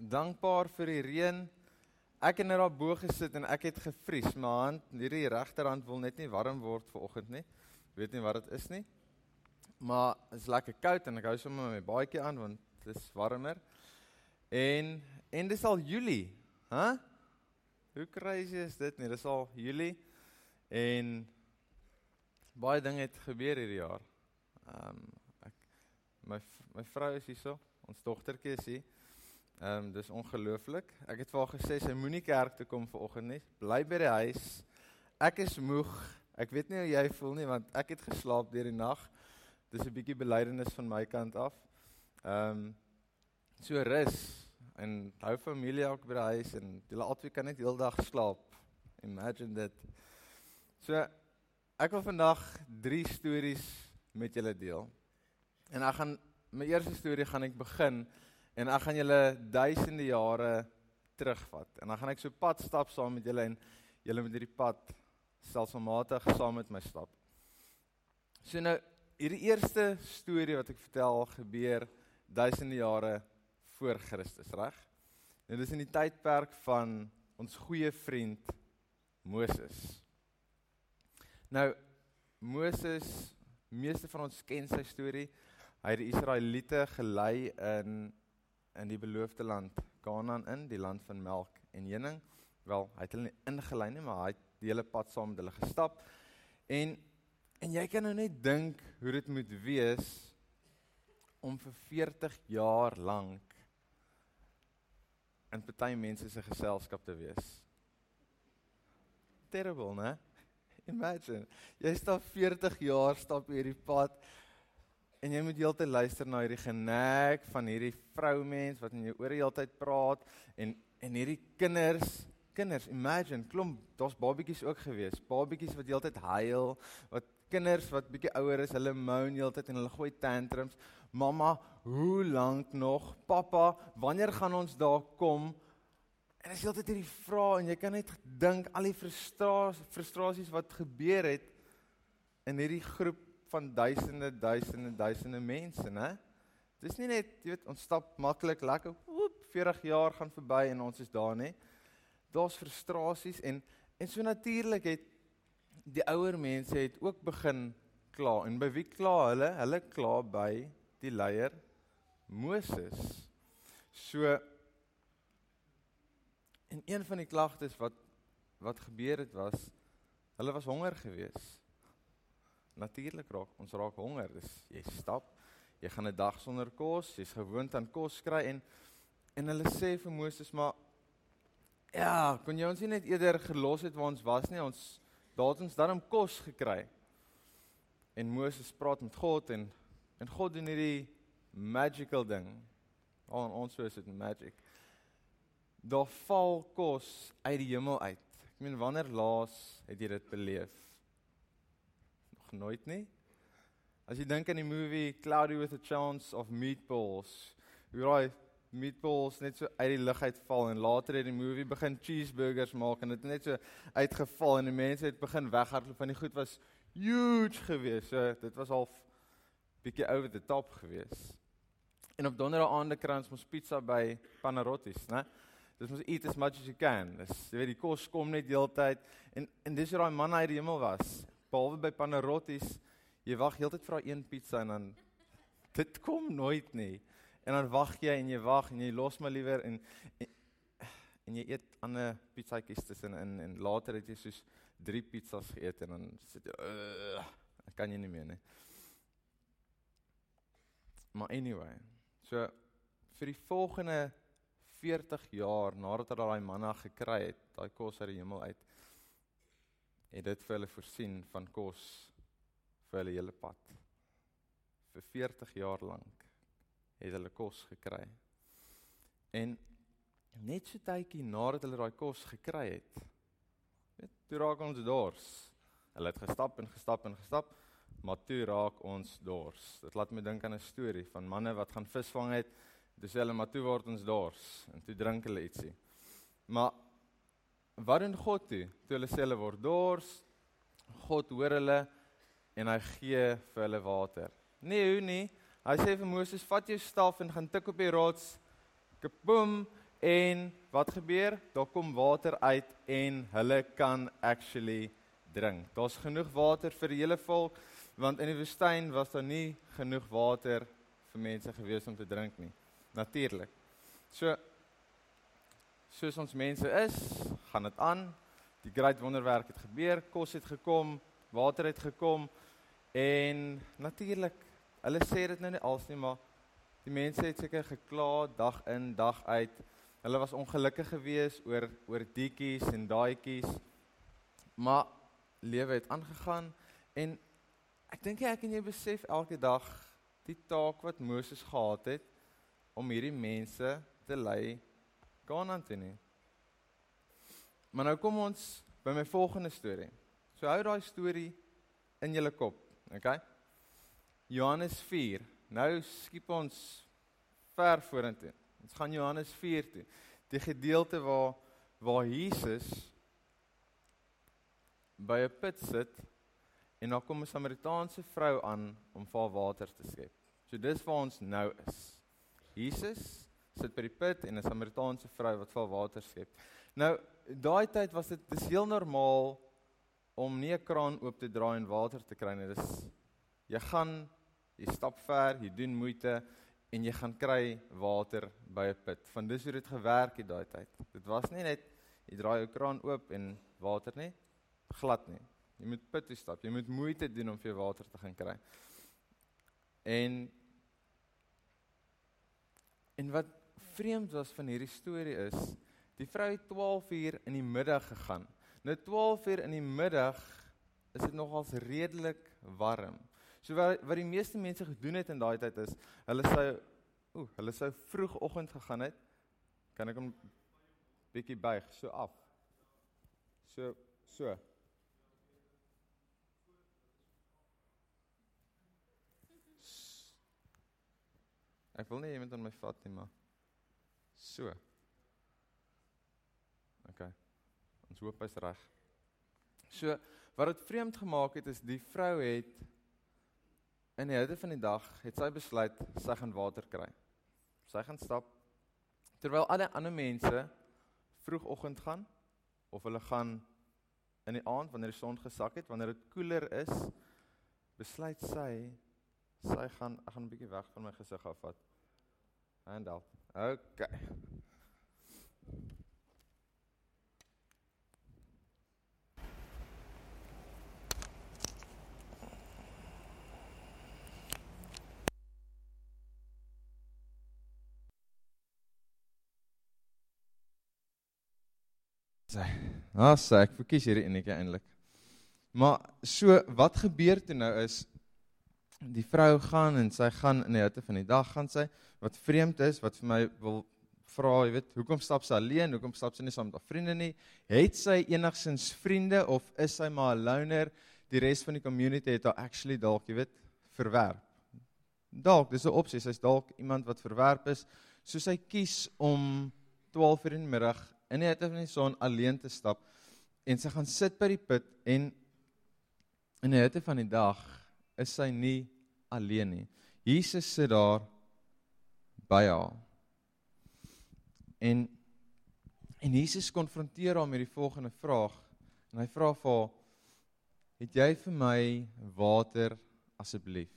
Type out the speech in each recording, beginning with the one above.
dankbaar vir die reën. Ek het net daar bo gesit en ek het gevries. My hand, hierdie regterhand wil net nie warm word vir oggend nie. Weet nie wat dit is nie. Maar is lekker koud en ek hou sommer my baadjie aan want dit is warmer. En en dis al Julie, hè? Huh? Hoe crazy is dit nie? Dis al Julie en baie dinge het gebeur hierdie jaar. Ehm um, ek my my vrou is hierso, ons dogtertjie is hier. Ehm um, dis ongelooflik. Ek het vir haar gesê sy moenie kerk toe kom vanoggend nie. Bly by die huis. Ek is moeg. Ek weet nie hoe jy voel nie want ek het geslaap deur die nag. Dis 'n bietjie belydenis van my kant af. Ehm um, so rus en hou familie ook by die huis en julle albei kan net heeldag slaap. Imagine dit. So ek wil vandag 3 stories met julle deel. En ek gaan my eerste storie gaan ek begin En ek gaan julle duisende jare terugvat. En dan gaan ek so pad stap saam met julle en julle moet hierdie pad stelselmatig saam met my stap. So nou hierdie eerste storie wat ek vertel gebeur duisende jare voor Christus, reg? En dit is in die tydperk van ons goeie vriend Moses. Nou Moses, meeste van ons ken sy storie. Hy het die Israeliete gelei in in die beloofde land Kanaan in, die land van melk en honing. Wel, hy het hulle nie ingelei nie, maar hy het die hele pad saam met hulle gestap. En en jy kan nou net dink hoe dit moet wees om vir 40 jaar lank in party mense se geselskap te wees. Terrible, né? Imagine, jy stap 40 jaar stap hierdie pad En jy moet heeltyd luister na hierdie genek van hierdie vroumens wat in jou oor die hele tyd praat en en hierdie kinders, kinders, imagine, klomp, daar's babatjies ook gewees. Babatjies wat heeltyd huil, wat kinders wat bietjie ouer is, hulle moan heeltyd en hulle gooi tantrums. Mamma, hoe lank nog? Pappa, wanneer gaan ons daar kom? En as jy altyd hierdie vra en jy kan net dink al die frustrasies frustrasies wat gebeur het in hierdie groep van duisende duisende duisende mense, né? Dis nie net, jy weet, ons stap maklik lekker, woep, 40 jaar gaan verby en ons is daar, né? Daar's frustrasies en en so natuurlik het die ouer mense het ook begin kla en by wie kla hulle? Hulle kla by die leier Moses. So en een van die klagtes wat wat gebeur het was hulle was honger geweest natuurlik raak ons raak honger. Dis jy stap, jy gaan 'n dag sonder kos, jy's gewoond aan kos kry en en hulle sê vir Moses maar ja, kon jy ons net eerder gelos het waar ons was nie? Ons daar het ons dan om kos gekry. En Moses praat met God en en God doen hierdie magical ding. Al oh, ons is dit magic. Daar val kos uit die hemel uit. Ek meen wanneer laas het jy dit beleef? Nooit nie. As jy dink aan die movie Cloudy with a Chance of Meatballs, hoe raai meatballs net so uit die lug uitval en later het die movie begin cheeseburgers maak en dit net so uitgeval en die mense het begin weghardloop van die goed was huge geweest. So dit was al bietjie over the top geweest. En op donderdag aande kry ons mos pizza by Panarottis, né? Dis mos eat as much as you can. Dis jy weet die kos kom net deeltyd en en dis hoe daai man uit die hemel was behalwe by Panarottis, jy wag heeltyd vir daai een pizza en dan dit kom nooit nie. En dan wag jy en jy wag en jy los maar liewer en, en en jy eet ander pizzaatjies tussen in en later het jy soos 3 pizzas geëet en dan sit jy uh, kan jy nie meer nie. Maar anyway, so vir die volgende 40 jaar nadat hulle daai manna gekry het, daai kos uit die hemel uit, het dit vir hulle voorsien van kos vir hulle hele pad. Vir 40 jaar lank het hulle kos gekry. En net so tydjie nadat hulle daai kos gekry het, weet, toe raak ons dors. Hulle het gestap en gestap en gestap, maar toe raak ons dors. Dit laat my dink aan 'n storie van manne wat gaan visvang het. Dis hulle maar toe word ons dors en toe drink hulle ietsie. Maar wat doen God toe? Toe hulle sê hulle word dors, God hoor hulle en hy gee vir hulle water. Nee, hoe nie? Hy sê vir Moses, "Vat jou staf en gaan tik op die rots." Kaboom! En wat gebeur? Daar kom water uit en hulle kan actually drink. Daar's genoeg water vir die hele volk want in die woestyn was daar nie genoeg water vir mense gewees om te drink nie. Natuurlik. So soos ons mense is, gaan dit aan. Die groot wonderwerk het gebeur, kos het gekom, water het gekom en natuurlik, hulle sê dit nou nie als nie, maar die mense het seker gekla dag in, dag uit. Hulle was ongelukkig geweest oor oor dietjies en daaitjies. Maar lewe het aangegaan en ek dink ek en jy besef elke dag die taak wat Moses gehad het om hierdie mense te lei Kanaan toe nie. Maar nou kom ons by my volgende storie. So hou daai storie in julle kop, okay? Johannes 4. Nou skiep ons ver vorentoe. Ons gaan Johannes 4 toe. Die gedeelte waar waar Jesus by 'n put sit en daar kom 'n Samaritaanse vrou aan om vir haar water te skep. So dis waar ons nou is. Jesus sit by die put en 'n Samaritaanse vrou wat vir water skep. Nou, daai tyd was dit dis heel normaal om nie 'n kraan oop te draai en water te kry nie. Dis jy gaan jy stap ver, jy doen moeite en jy gaan kry water by 'n put. Van dis hoe dit gewerk het daai tyd. Dit was nie net jy draai jou kraan oop en water nie, glad nie. Jy moet put toe stap. Jy moet moeite doen om vir water te gaan kry. En en wat vreemd was van hierdie storie is, die vrou het 12 uur in die middag gegaan. Nou 12 uur in die middag is dit nogals redelik warm. So wat wat die meeste mense gedoen het in daai tyd is, hulle sou ooh, hulle sou vroegoggend gegaan het. Kan ek hom bietjie buig so af. So so. Ek wil nie iemand aan my vat nie, maar so. OK. Ons hoop hy's reg. So, wat dit vreemd gemaak het is die vrou het in die hitte van die dag het sy besluit sy gaan water kry. Sy gaan stap terwyl alle ander mense vroegoggend gaan of hulle gaan in die aand wanneer die son gesak het, wanneer dit koeler is, besluit sy sy gaan ek gaan 'n bietjie weg van my gesig afvat. Hand out. Okay. Sy. Ah, sê ek verkies hierdie enetjie eintlik. Maar so wat gebeur toe nou is die vrou gaan en sy gaan in die hitte van die dag gaan sy wat vreemd is wat vir my wil vra, jy weet, hoekom stap sy alleen? Hoekom stap sy nie saam met haar vriende nie? Het sy enigsins vriende of is sy maar 'n loner? Die res van die community het haar actually dalk, jy weet, verwerp. Dalk, dis 'n opsie, sy's dalk iemand wat verwerp is, so sy kies om 12 uur in die middag in die hitte van die son alleen te stap en sy gaan sit by die put en in die hitte van die dag is sy nie alleen nie. Jesus sit daar by haar. En en Jesus konfronteer haar met die volgende vraag en hy vra vir haar: "Het jy vir my water asseblief?"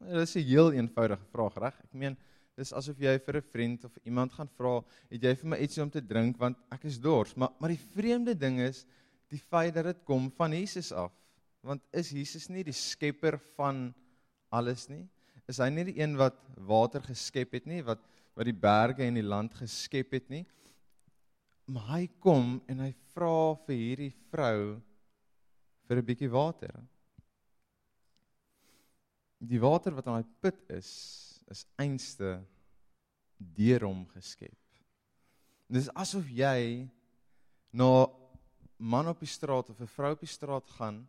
Dit is 'n heel eenvoudige vraag, reg? Ek meen, dis asof jy vir 'n vriend of iemand gaan vra, "Het jy vir my ietsie om te drink want ek is dors?" Maar maar die vreemde ding is die feit dat dit kom van Jesus af want is Jesus nie die skepper van alles nie? Is hy nie die een wat water geskep het nie, wat wat die berge en die land geskep het nie? Maar hy kom en hy vra vir hierdie vrou vir 'n bietjie water. Die water wat aan daai put is, is einste deur hom geskep. Dis asof jy na man op die straat of 'n vrou op die straat gaan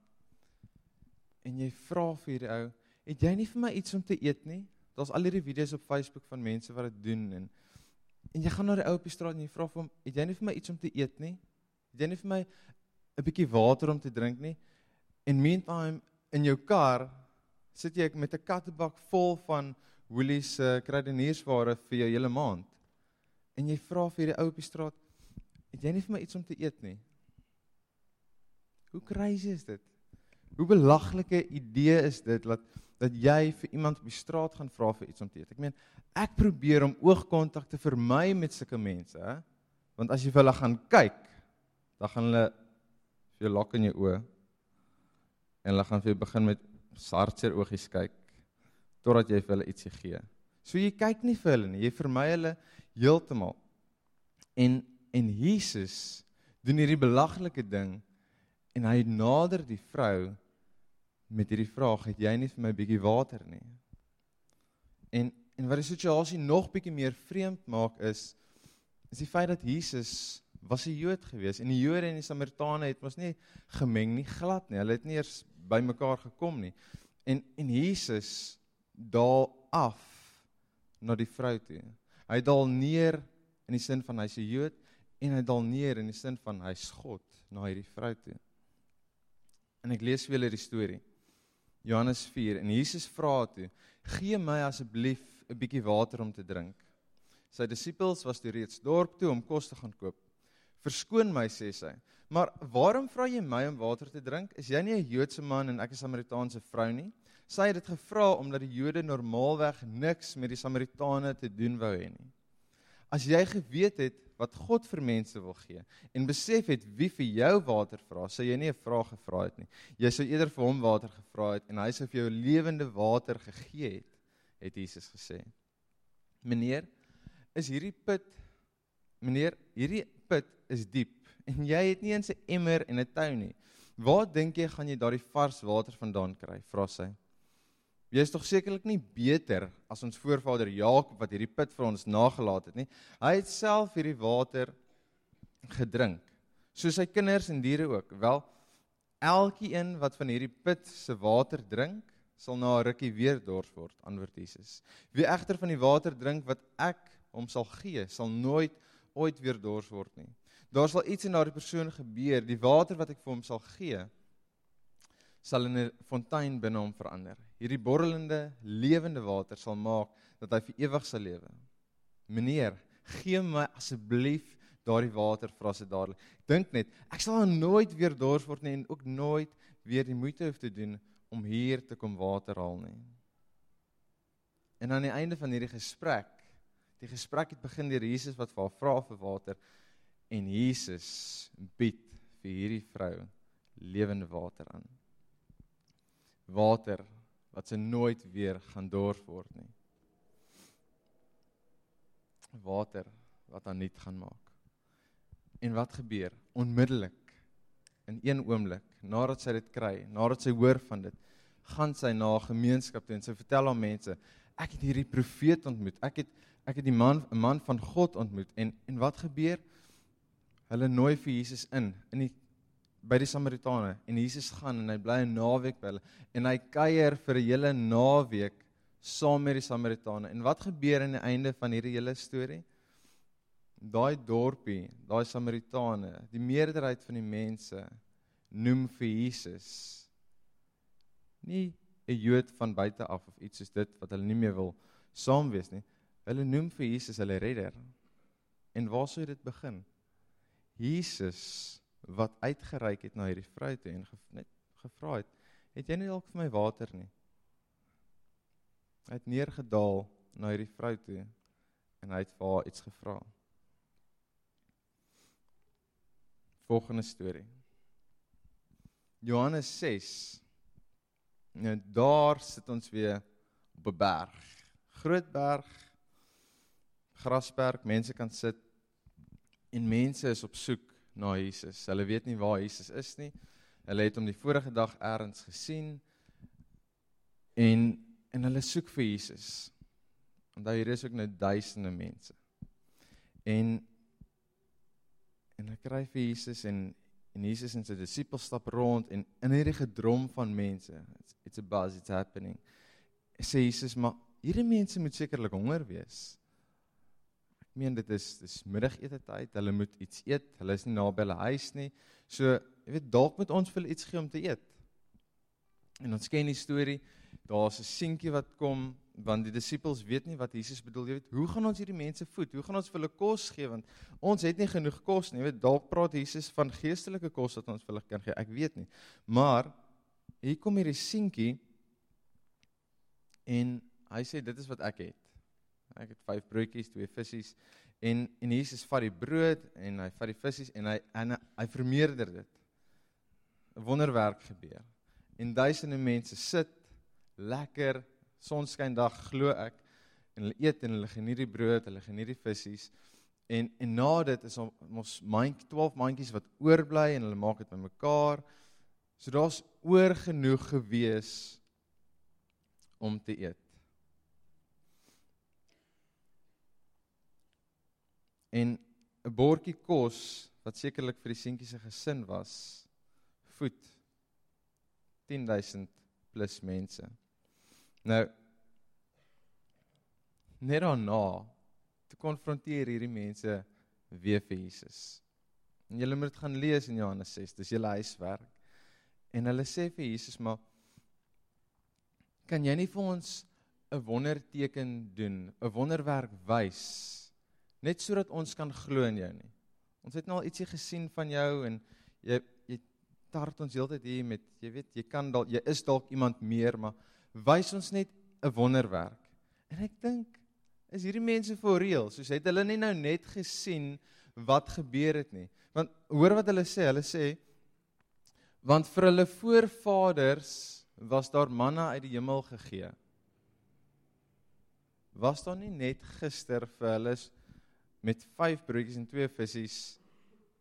en jy vra vir hierdie ou, "Het jy nie vir my iets om te eet nie?" Daar's al hierdie video's op Facebook van mense wat dit doen en en jy gaan na die ou op die straat en jy vra vir hom, "Het jy nie vir my iets om te eet nie? Het jy nie vir my 'n bietjie water om te drink nie?" En meantime in jou kar sit jy met 'n kattebak vol van Woolies se uh, kruideniersware vir jou hele maand. en jy vra vir die ou op die straat, "Het jy nie vir my iets om te eet nie?" Hoe crazy is dit? Hoe belaglike idee is dit dat dat jy vir iemand op die straat gaan vra vir iets om te eet. Ek meen, ek probeer om oogkontak te vermy met sulke mense, hè? Want as jy vir hulle gaan kyk, dan gaan hulle vir jou lok in jou oë en hulle gaan vir jou begin met sartseer oogies kyk totdat jy vir hulle ietsie gee. So jy kyk nie vir hulle nie, jy vermy hulle heeltemal. En en Jesus doen hierdie belaglike ding en hy nader die vrou met hierdie vraag, het jy nie vir my 'n bietjie water nie? En en wat die situasie nog bietjie meer vreemd maak is is die feit dat Jesus was 'n Jood gewees en die Jode en die Samaritane het mos nie gemeng nie, glad nie. Hulle het nie eers bymekaar gekom nie. En en Jesus daal af na die vrou toe. Hy daal neer in die sin van hy's 'n Jood en hy daal neer in die sin van hy's God na hierdie vrou toe. En ek lees vir julle die storie. Johannes 4 en Jesus vra toe: "Gee my asseblief 'n bietjie water om te drink." Sy disippels was toe reeds dorp toe om kos te gaan koop. "Verskoon my," sê sy. "Maar waarom vra jy my om water te drink? Is jy nie 'n Joodse man en ek 'n Samaritaanse vrou nie?" Sy het dit gevra omdat die Jode normaalweg niks met die Samaritane te doen wou hê nie. As jy geweet het wat God vir mense wil gee en besef het wie vir jou water vra, sou jy nie 'n vraag gevra het nie. Jy sou eerder vir hom water gevra het en hy sou vir jou lewende water gegee het, het Jesus gesê. Meneer, is hierdie put meneer, hierdie put is diep en jy het nie eens 'n emmer en 'n tou nie. Waar dink jy gaan jy daardie vars water vandaan kry? vra sy. Jy is tog sekerlik nie beter as ons voorvader Jakob wat hierdie put vir ons nagelaat het nie. Hy het self hierdie water gedrink, soos sy kinders en diere ook. Wel, elkeen wat van hierdie put se water drink, sal na 'n rukkie weer dors word, antwoord Jesus. Wie egter van die water drink wat ek hom sal gee, sal nooit ooit weer dors word nie. Daar sal iets in daardie persoon gebeur, die water wat ek vir hom sal gee, sal in 'n fontein binne hom verander. Hierdie borrelende, lewende water sal maak dat hy vir ewig sal lewe. Meneer, gee my asseblief daardie water vra sy dadelik. Dink net, ek sal nooit weer dors word nie en ook nooit weer die moeite hoef te doen om hier te kom water haal nie. En aan die einde van hierdie gesprek, die gesprek het begin deur Jesus wat vir haar vra vir water en Jesus bied vir hierdie vrou lewende water aan water wat sy nooit weer gaan dors word nie. Water wat aan nuut gaan maak. En wat gebeur? Onmiddellik in een oomblik nadat sy dit kry, nadat sy hoor van dit, gaan sy na 'n gemeenskap toe en sy vertel aan mense, ek het hierdie profeet ontmoet. Ek het ek het die man 'n man van God ontmoet en en wat gebeur? Hulle nooi vir Jesus in in die by die Samaritane en Jesus gaan en hy bly 'n naweek by hulle en hy kuier vir 'n hele naweek saam met die Samaritane. En wat gebeur aan die einde van hierdie hele storie? Daai dorpie, daai Samaritane, die meerderheid van die mense noem vir Jesus nie 'n Jood van buite af of iets soos dit wat hulle nie meer wil saam wees nie. Hulle noem vir Jesus hulle redder. En waar sou dit begin? Jesus wat uitgereik het na hierdie vrou toe en ge, net gevra het, "Het jy nie dalk vir my water nie?" Hy het neergedaal na hierdie vrou toe en hy het vir haar iets gevra. Volgende storie. Johannes 6. Nou daar sit ons weer op 'n berg. Groot berg. Grasberg, mense kan sit en mense is op soek na Jesus. Hulle weet nie waar Jesus is nie. Hulle het hom die vorige dag eers gesien en en hulle soek vir Jesus. Onthou hier is ook nou duisende mense. En en hulle kry vir Jesus en en Jesus en sy disippels stap rond en in hierdie gedrom van mense. It's, it's a buzz, it's happening. Sê Jesus, maar hierdie mense moet sekerlik honger wees meen dit is dis middagete tyd. Hulle moet iets eet. Hulle is nie naby hulle huis nie. So, jy weet dalk moet ons vir hulle iets gee om te eet. En ons ken die storie. Daar's 'n seentjie wat kom want die disippels weet nie wat Jesus bedoel. Jy weet, hoe gaan ons hierdie mense voed? Hoe gaan ons vir hulle kos gee want ons het nie genoeg kos nie. Jy weet, dalk praat Jesus van geestelike kos wat ons vir hulle kan gee. Ek weet nie. Maar hier kom hierdie seentjie en hy sê dit is wat ek het. Ek het 5 broodjies, 2 visse en en Jesus vat die brood en hy vat die visse en hy en hy, vermeerder dit. 'n Wonderwerk gebeur. En duisende mense sit lekker sonskyndag glo ek en hulle eet en hulle geniet die brood, hulle geniet die visse en en na dit is ons mandjie 12 mandjies wat oorbly en hulle maak dit bymekaar. So daar's oor genoeg gewees om te eet. En 'n bordjie kos wat sekerlik vir die seentjie se gesin was, voed 10000 plus mense. Nou net daarna te konfronteer hierdie mense weer vir Jesus. En julle moet dit gaan lees in Johannes 6, dis julle huiswerk. En hulle sê vir Jesus maar kan jy nie vir ons 'n wonderteken doen, 'n wonderwerk wys net sodat ons kan glo in jou nie. Ons het nou al ietsie gesien van jou en jy jy tart ons heeltyd hier met jy weet jy kan dalk jy is dalk iemand meer maar wys ons net 'n wonderwerk. En ek dink is hierdie mense for real, soos het hulle nie nou net gesien wat gebeur het nie. Want hoor wat hulle sê, hulle sê want vir hulle voorvaders was daar manna uit die hemel gegee. Was daar nie net gister vir hulle met 5 broodjies en 2 visse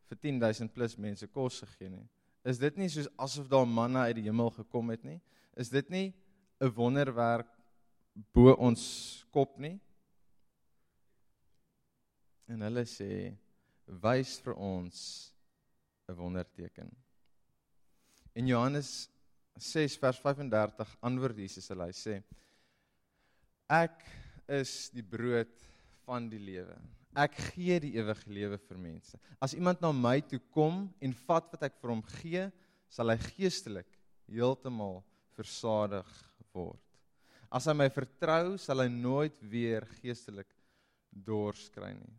vir 10000 plus mense kos gegee nie? Is dit nie soos asof daar manna uit die hemel gekom het nie? Is dit nie 'n wonderwerk bo ons kop nie. En hulle sê wys vir ons 'n wonderteken. In Johannes 6 vers 35 antwoord Jesus hulle hy sê ek is die brood van die lewe. Ek gee die ewige lewe vir mense. As iemand na my toe kom en vat wat ek vir hom gee, sal hy geestelik heeltemal versadig word. As hy my vertrou, sal hy nooit weer geestelik dors kry nie.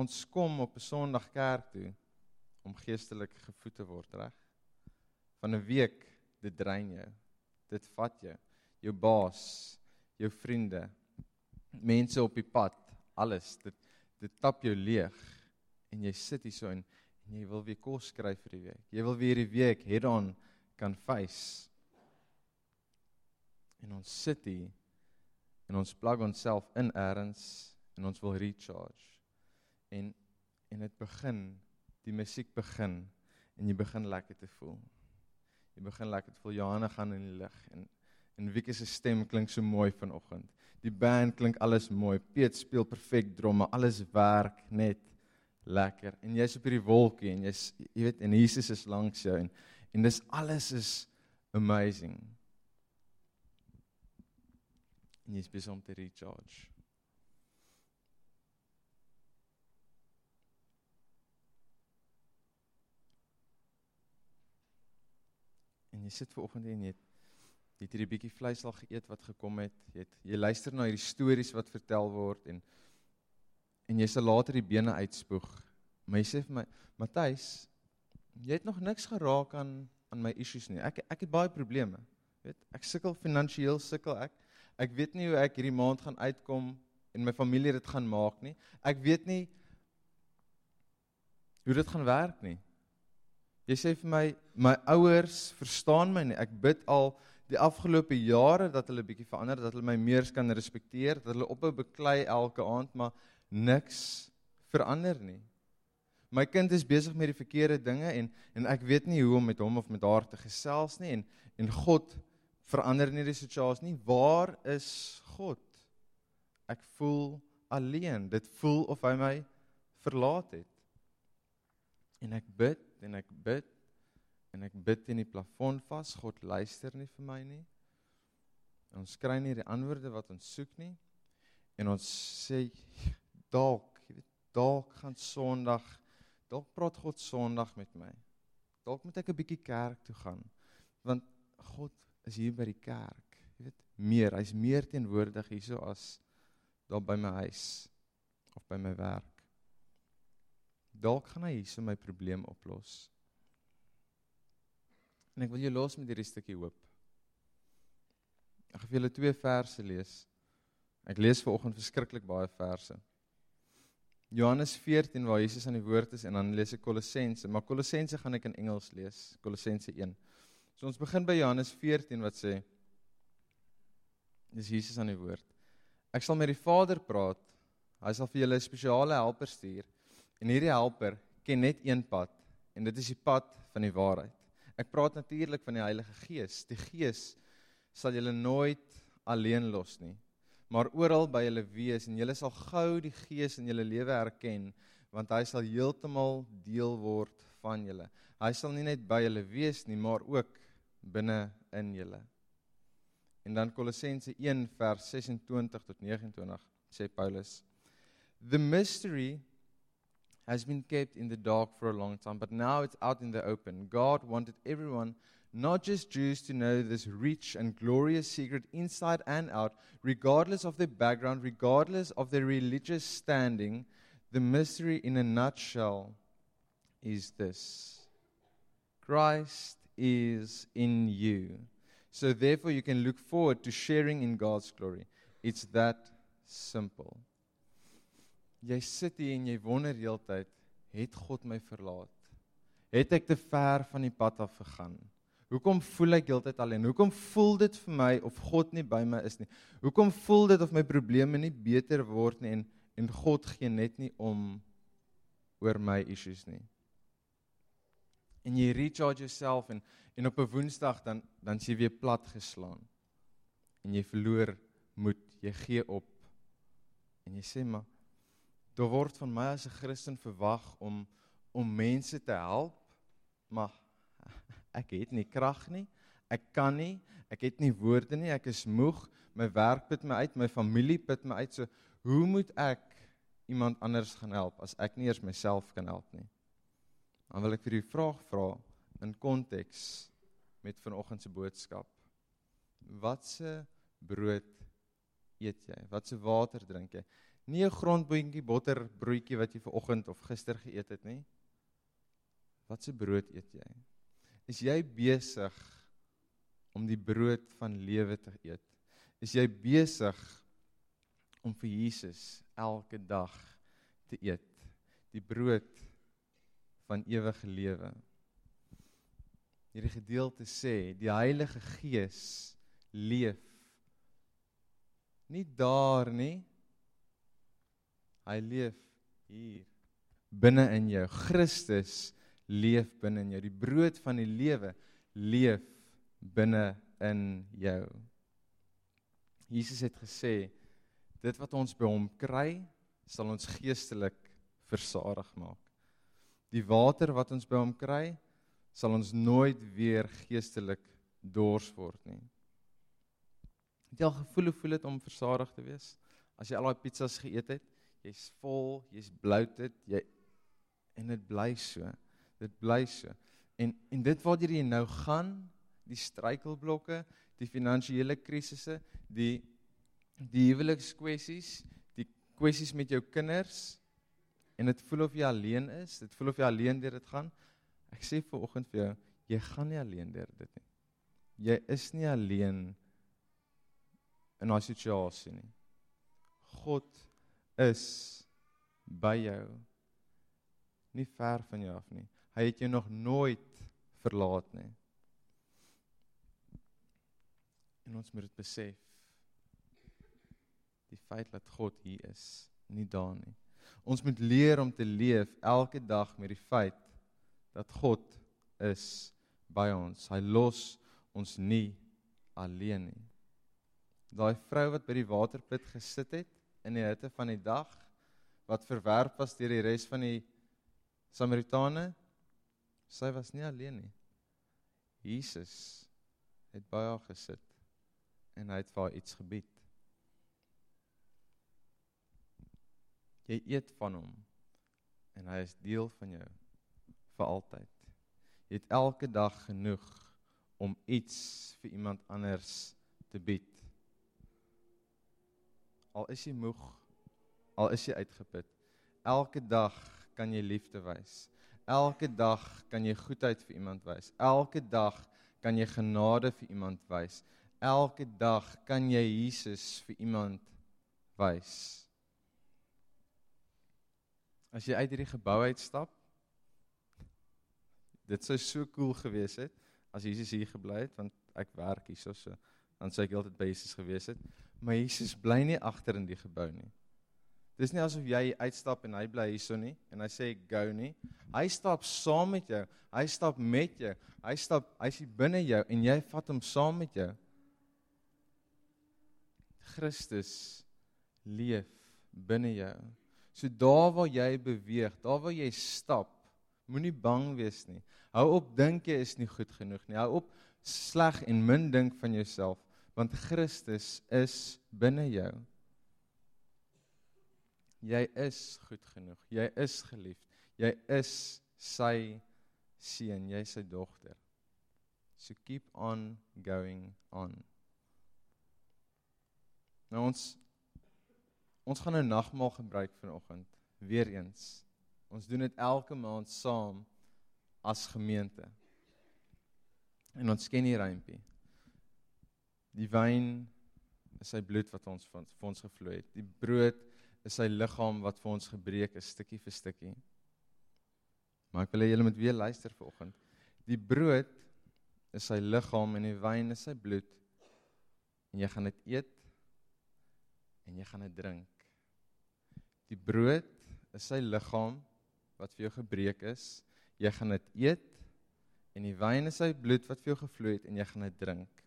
Ons kom op 'n Sondag kerk toe om geestelik gevoed te word, reg? Van 'n week dit drein jou. Dit vat jou, jou baas, jou vriende, mense op die pad, alles. Dit dit tap jou leeg en jy sit hier so en, en jy wil weer kos kry vir die week. Jy wil weer die week head on kan face. En ons sit hier en ons plug onsself in eers en ons wil recharge. En en dit begin, die musiek begin en jy begin lekker te voel. Jy begin lekker te voel Johanna gaan in die lig en en Wiekie se stem klink so mooi vanoggend. Die band klink alles mooi. Piet speel perfek dromme. Alles werk net lekker. En jy's op hierdie wolkie en jy's jy weet en Jesus is langs jou en en dis alles is amazing. En jy's besig om te recharge. En jy sit ver oggend en jy het jy het hierdie bietjie vleis al geëet wat gekom het. Jy het jy luister na hierdie stories wat vertel word en en jy sal later die bene uitspoeg. Maar jy sê vir my, Matthys, jy het nog niks geraak aan aan my issues nie. Ek ek het baie probleme. Weet, ek sukkel finansiëel sukkel ek. Ek weet nie hoe ek hierdie maand gaan uitkom en my familie dit gaan maak nie. Ek weet nie hoe dit gaan werk nie. Jy sê vir my my ouers verstaan my nie. Ek bid al die afgelope jare dat hulle bietjie verander, dat hulle my meer kan respekteer, dat hulle ophou beklei elke aand, maar niks verander nie. My kind is besig met die verkeerde dinge en en ek weet nie hoe om met hom of met haar te gesels nie en en God verander nie die situasie nie. Waar is God? Ek voel alleen. Dit voel of hy my verlaat het. En ek bid en ek bid en ek bid in die plafon vas. God luister nie vir my nie. Ons kry nie die antwoorde wat ons soek nie. En ons sê dalk, jy weet, dalk gaan Sondag, dalk praat God Sondag met my. Dalk moet ek 'n bietjie kerk toe gaan. Want God is hier by die kerk. meer. Hy's meer teenwoordig hierso as daar by my huis of by my werk. Dalk gaan hy hierso my probleem oplos. En ek wil jou los met hierdie stukkie hoop. Ek gaan vir julle twee verse lees. Ek lees vanoggend verskriklik baie verse. Johannes 14 waar Jesus aan die woord is en dan lees ek Kolossense, maar Kolossense gaan ek in Engels lees, Kolossense 1. So ons begin by Johannes 14 wat sê Dis Jesus aan die woord. Ek sal met die Vader praat. Hy sal vir julle 'n spesiale helper stuur. En hierdie helper ken net een pad en dit is die pad van die waarheid. Ek praat natuurlik van die Heilige Gees. Die Gees sal julle nooit alleen los nie maar oral by julle wees en julle sal gou die Gees in julle lewe erken want hy sal heeltemal deel word van julle. Hy sal nie net by julle wees nie, maar ook binne in julle. En dan Kolossense 1 vers 26 tot 29 sê Paulus: The mystery has been kept in the dark for a long time, but now it's out in the open. God wanted everyone not just Jews to know this rich and glorious secret inside and out, regardless of their background, regardless of their religious standing. The mystery, in a nutshell, is this Christ is in you. So, therefore, you can look forward to sharing in God's glory. It's that simple. Jy sit hier en jy wonder heeltyd, het God my verlaat? Het ek te ver van die pad af gegaan? Hoekom voel ek heeltyd alleen? Hoekom voel dit vir my of God nie by my is nie? Hoekom voel dit of my probleme nie beter word nie en en God gee net nie om oor my issues nie? En jy recharge yourself en en op 'n Woensdag dan dan sien jy weer plat geslaan. En jy verloor moed, jy gee op. En jy sê maar daar word van my as 'n Christen verwag om om mense te help, maar ek het nie krag nie. Ek kan nie. Ek het nie woorde nie. Ek is moeg. My werk put my uit, my familie put my uit. So hoe moet ek iemand anders gaan help as ek nie eers myself kan help nie? Dan wil ek vir u vraag vra in konteks met vanoggend se boodskap. Watse brood eet jy? Watse water drink jy? Nie 'n grondboontjie botterbroodjie wat jy vanoggend of gister geëet het nie. Watse brood eet jy? Is jy besig om die brood van lewe te eet? Is jy besig om vir Jesus elke dag te eet? Die brood van ewige lewe. Hierdie gedeelte sê die Heilige Gees leef nie daar nie. Hy leef hier binne in jou. Christus leef binne in jou. Die brood van die lewe leef binne in jou. Jesus het gesê dit wat ons by hom kry, sal ons geestelik versadig maak. Die water wat ons by hom kry, sal ons nooit weer geestelik dors word nie. Het jy al gevoel hoe voel dit om versadig te wees? As jy al daai pizzas geëet het, jy's vol, jy's bloated, jy en dit bly so. Dit bly so. En en dit waartoe jy nou gaan, die struikelblokke, die finansiële krisisse, die die huwelikskwessies, die kwessies met jou kinders en dit voel of jy alleen is, dit voel of jy alleen deur dit gaan. Ek sê vir oggend vir jou, jy gaan nie alleen deur dit nie. Jy is nie alleen in daai situasie nie. God is by jou. Nie ver van jou af nie. Hy het jou nog nooit verlaat nie. En ons moet dit besef. Die feit dat God hier is, nie daar nie. Ons moet leer om te leef elke dag met die feit dat God is by ons. Hy los ons nie alleen nie. Daai vrou wat by die waterput gesit het in die hitte van die dag wat verwerp was deur die res van die Samaritane, Sy was nie alleen nie. Jesus het by haar gesit en hy het vir haar iets gebied. Jy eet van hom en hy is deel van jou vir altyd. Jy het elke dag genoeg om iets vir iemand anders te bied. Al is jy moeg, al is jy uitgeput. Elke dag kan jy liefde wys. Elke dag kan jy goedheid vir iemand wys. Elke dag kan jy genade vir iemand wys. Elke dag kan jy Jesus vir iemand wys. As jy uit hierdie gebou uitstap, dit sou so cool gewees het as Jesus hier gebly het want ek werk hierso so dan sou ek altyd by Jesus gewees het. Maar Jesus bly nie agter in die gebou nie. Dis nie asof jy uitstap en hy bly hierso nie en hy sê go nie. Hy stap saam met jou. Hy stap met jou. Hy stap hy's binne jou en jy vat hom saam met jou. Christus leef binne jou. So daar waar jy beweeg, daar waar jy stap, moenie bang wees nie. Hou op dink jy is nie goed genoeg nie. Hou op sleg en min dink van jouself want Christus is binne jou. Jy is goed genoeg. Jy is geliefd. Jy is sy seun, jy is sy dogter. So keep on going on. Nou ons ons gaan nou nagmaal gebruik vanoggend weer eens. Ons doen dit elke maand saam as gemeente. En ons ken hier rympie. Die wyn is sy bloed wat ons vir ons gevloei het. Die brood is sy liggaam wat vir ons gebreek is stukkie vir stukkie. Maar ek wil hê julle moet weer luister vanoggend. Die brood is sy liggaam en die wyn is sy bloed. En jy gaan dit eet en jy gaan dit drink. Die brood is sy liggaam wat vir jou gebreek is. Jy gaan dit eet en die wyn is sy bloed wat vir jou gevloei het en jy gaan dit drink.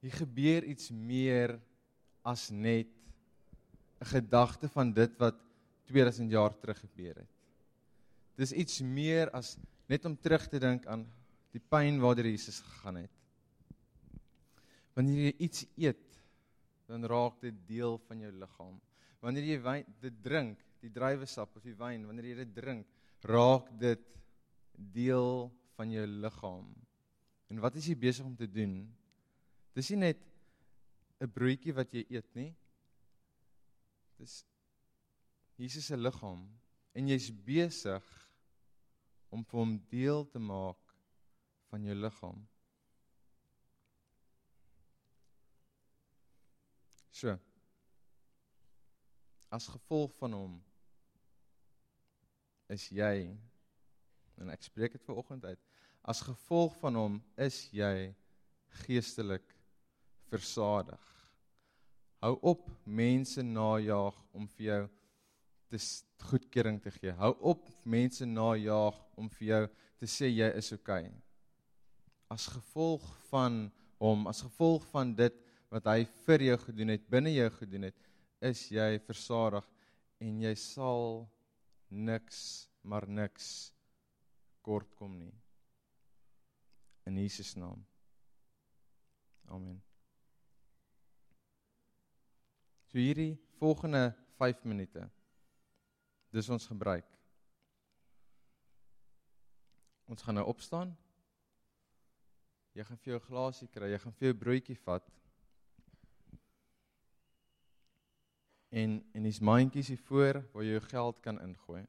Hier gebeur iets meer as net 'n gedagte van dit wat 2000 jaar terug gebeur het. Dis iets meer as net om terug te dink aan die pyn waardeur Jesus gegaan het. Wanneer jy iets eet, dan raak dit deel van jou liggaam. Wanneer jy wyn dit drink, die druiwesap of die wyn, wanneer jy dit drink, raak dit deel van jou liggaam. En wat is jy besig om te doen? Dis nie net 'n broodjie wat jy eet nie. Dis Jesus se liggaam en jy's besig om vir hom deel te maak van jou liggaam. So. As gevolg van hom is jy en ek spreek dit ver oggend uit. As gevolg van hom is jy geestelik versadig. Hou op mense najag om vir jou te goedkeuring te gee. Hou op mense najag om vir jou te sê jy is oukei. Okay. As gevolg van hom, as gevolg van dit wat hy vir jou gedoen het, binne jou gedoen het, is jy versadig en jy sal niks maar niks kort kom nie. In Jesus naam. Amen. So hierdie volgende 5 minute. Dis ons gebruik. Ons gaan nou opstaan. Jy gaan vir jou glasie kry, jy gaan vir jou broodjie vat. En en dis mandjies hier voor waar jy jou geld kan ingooi.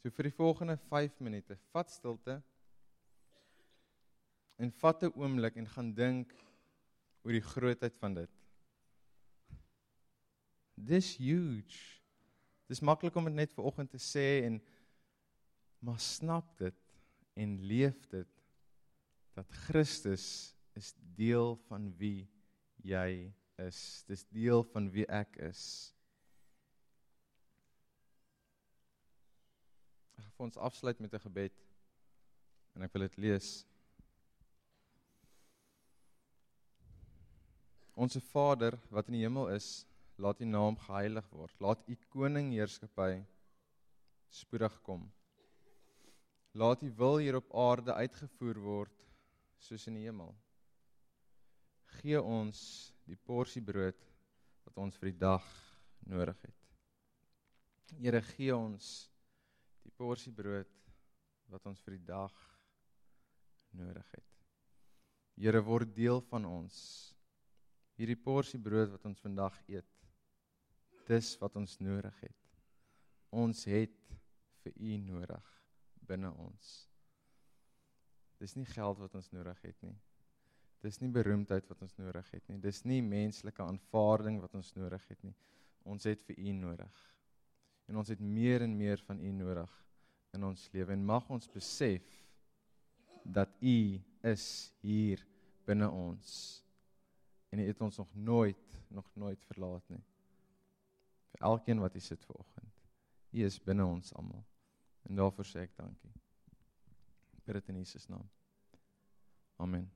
So vir die volgende 5 minute, vat stilte. En vat 'n oomblik en gaan dink oor die grootheid van dit. Dis huge. Dis maklik om dit net vir oggend te sê en maar snap dit en leef dit dat Christus is deel van wie jy is. Dis deel van wie ek is. Ek gaan ons afsluit met 'n gebed en ek wil dit lees. Onse Vader wat in die hemel is, laat U naam geheilig word. Laat U koning heerskappy spoedig kom. Laat U wil hier op aarde uitgevoer word soos in die hemel. Gee ons die porsie brood wat ons vir die dag nodig het. Here gee ons die porsie brood wat ons vir die dag nodig het. Here word deel van ons. hierdie porsie brood wat ons vandag eet, dis wat ons nodig het. Ons het vir U nodig binne ons. Dis nie geld wat ons nodig het nie. Dis nie beroemdheid wat ons nodig het nie. Dis nie menslike aanvaarding wat ons nodig het nie. Ons het vir U nodig. En ons het meer en meer van U nodig in ons lewe en mag ons besef dat U is hier binne ons. En U het ons nog nooit nog nooit verlaat nie. Elkeen wat hier sit vanoggend. U is binne ons almal. En daarvoor sê ek dankie. Bid dit in Jesus naam. Amen.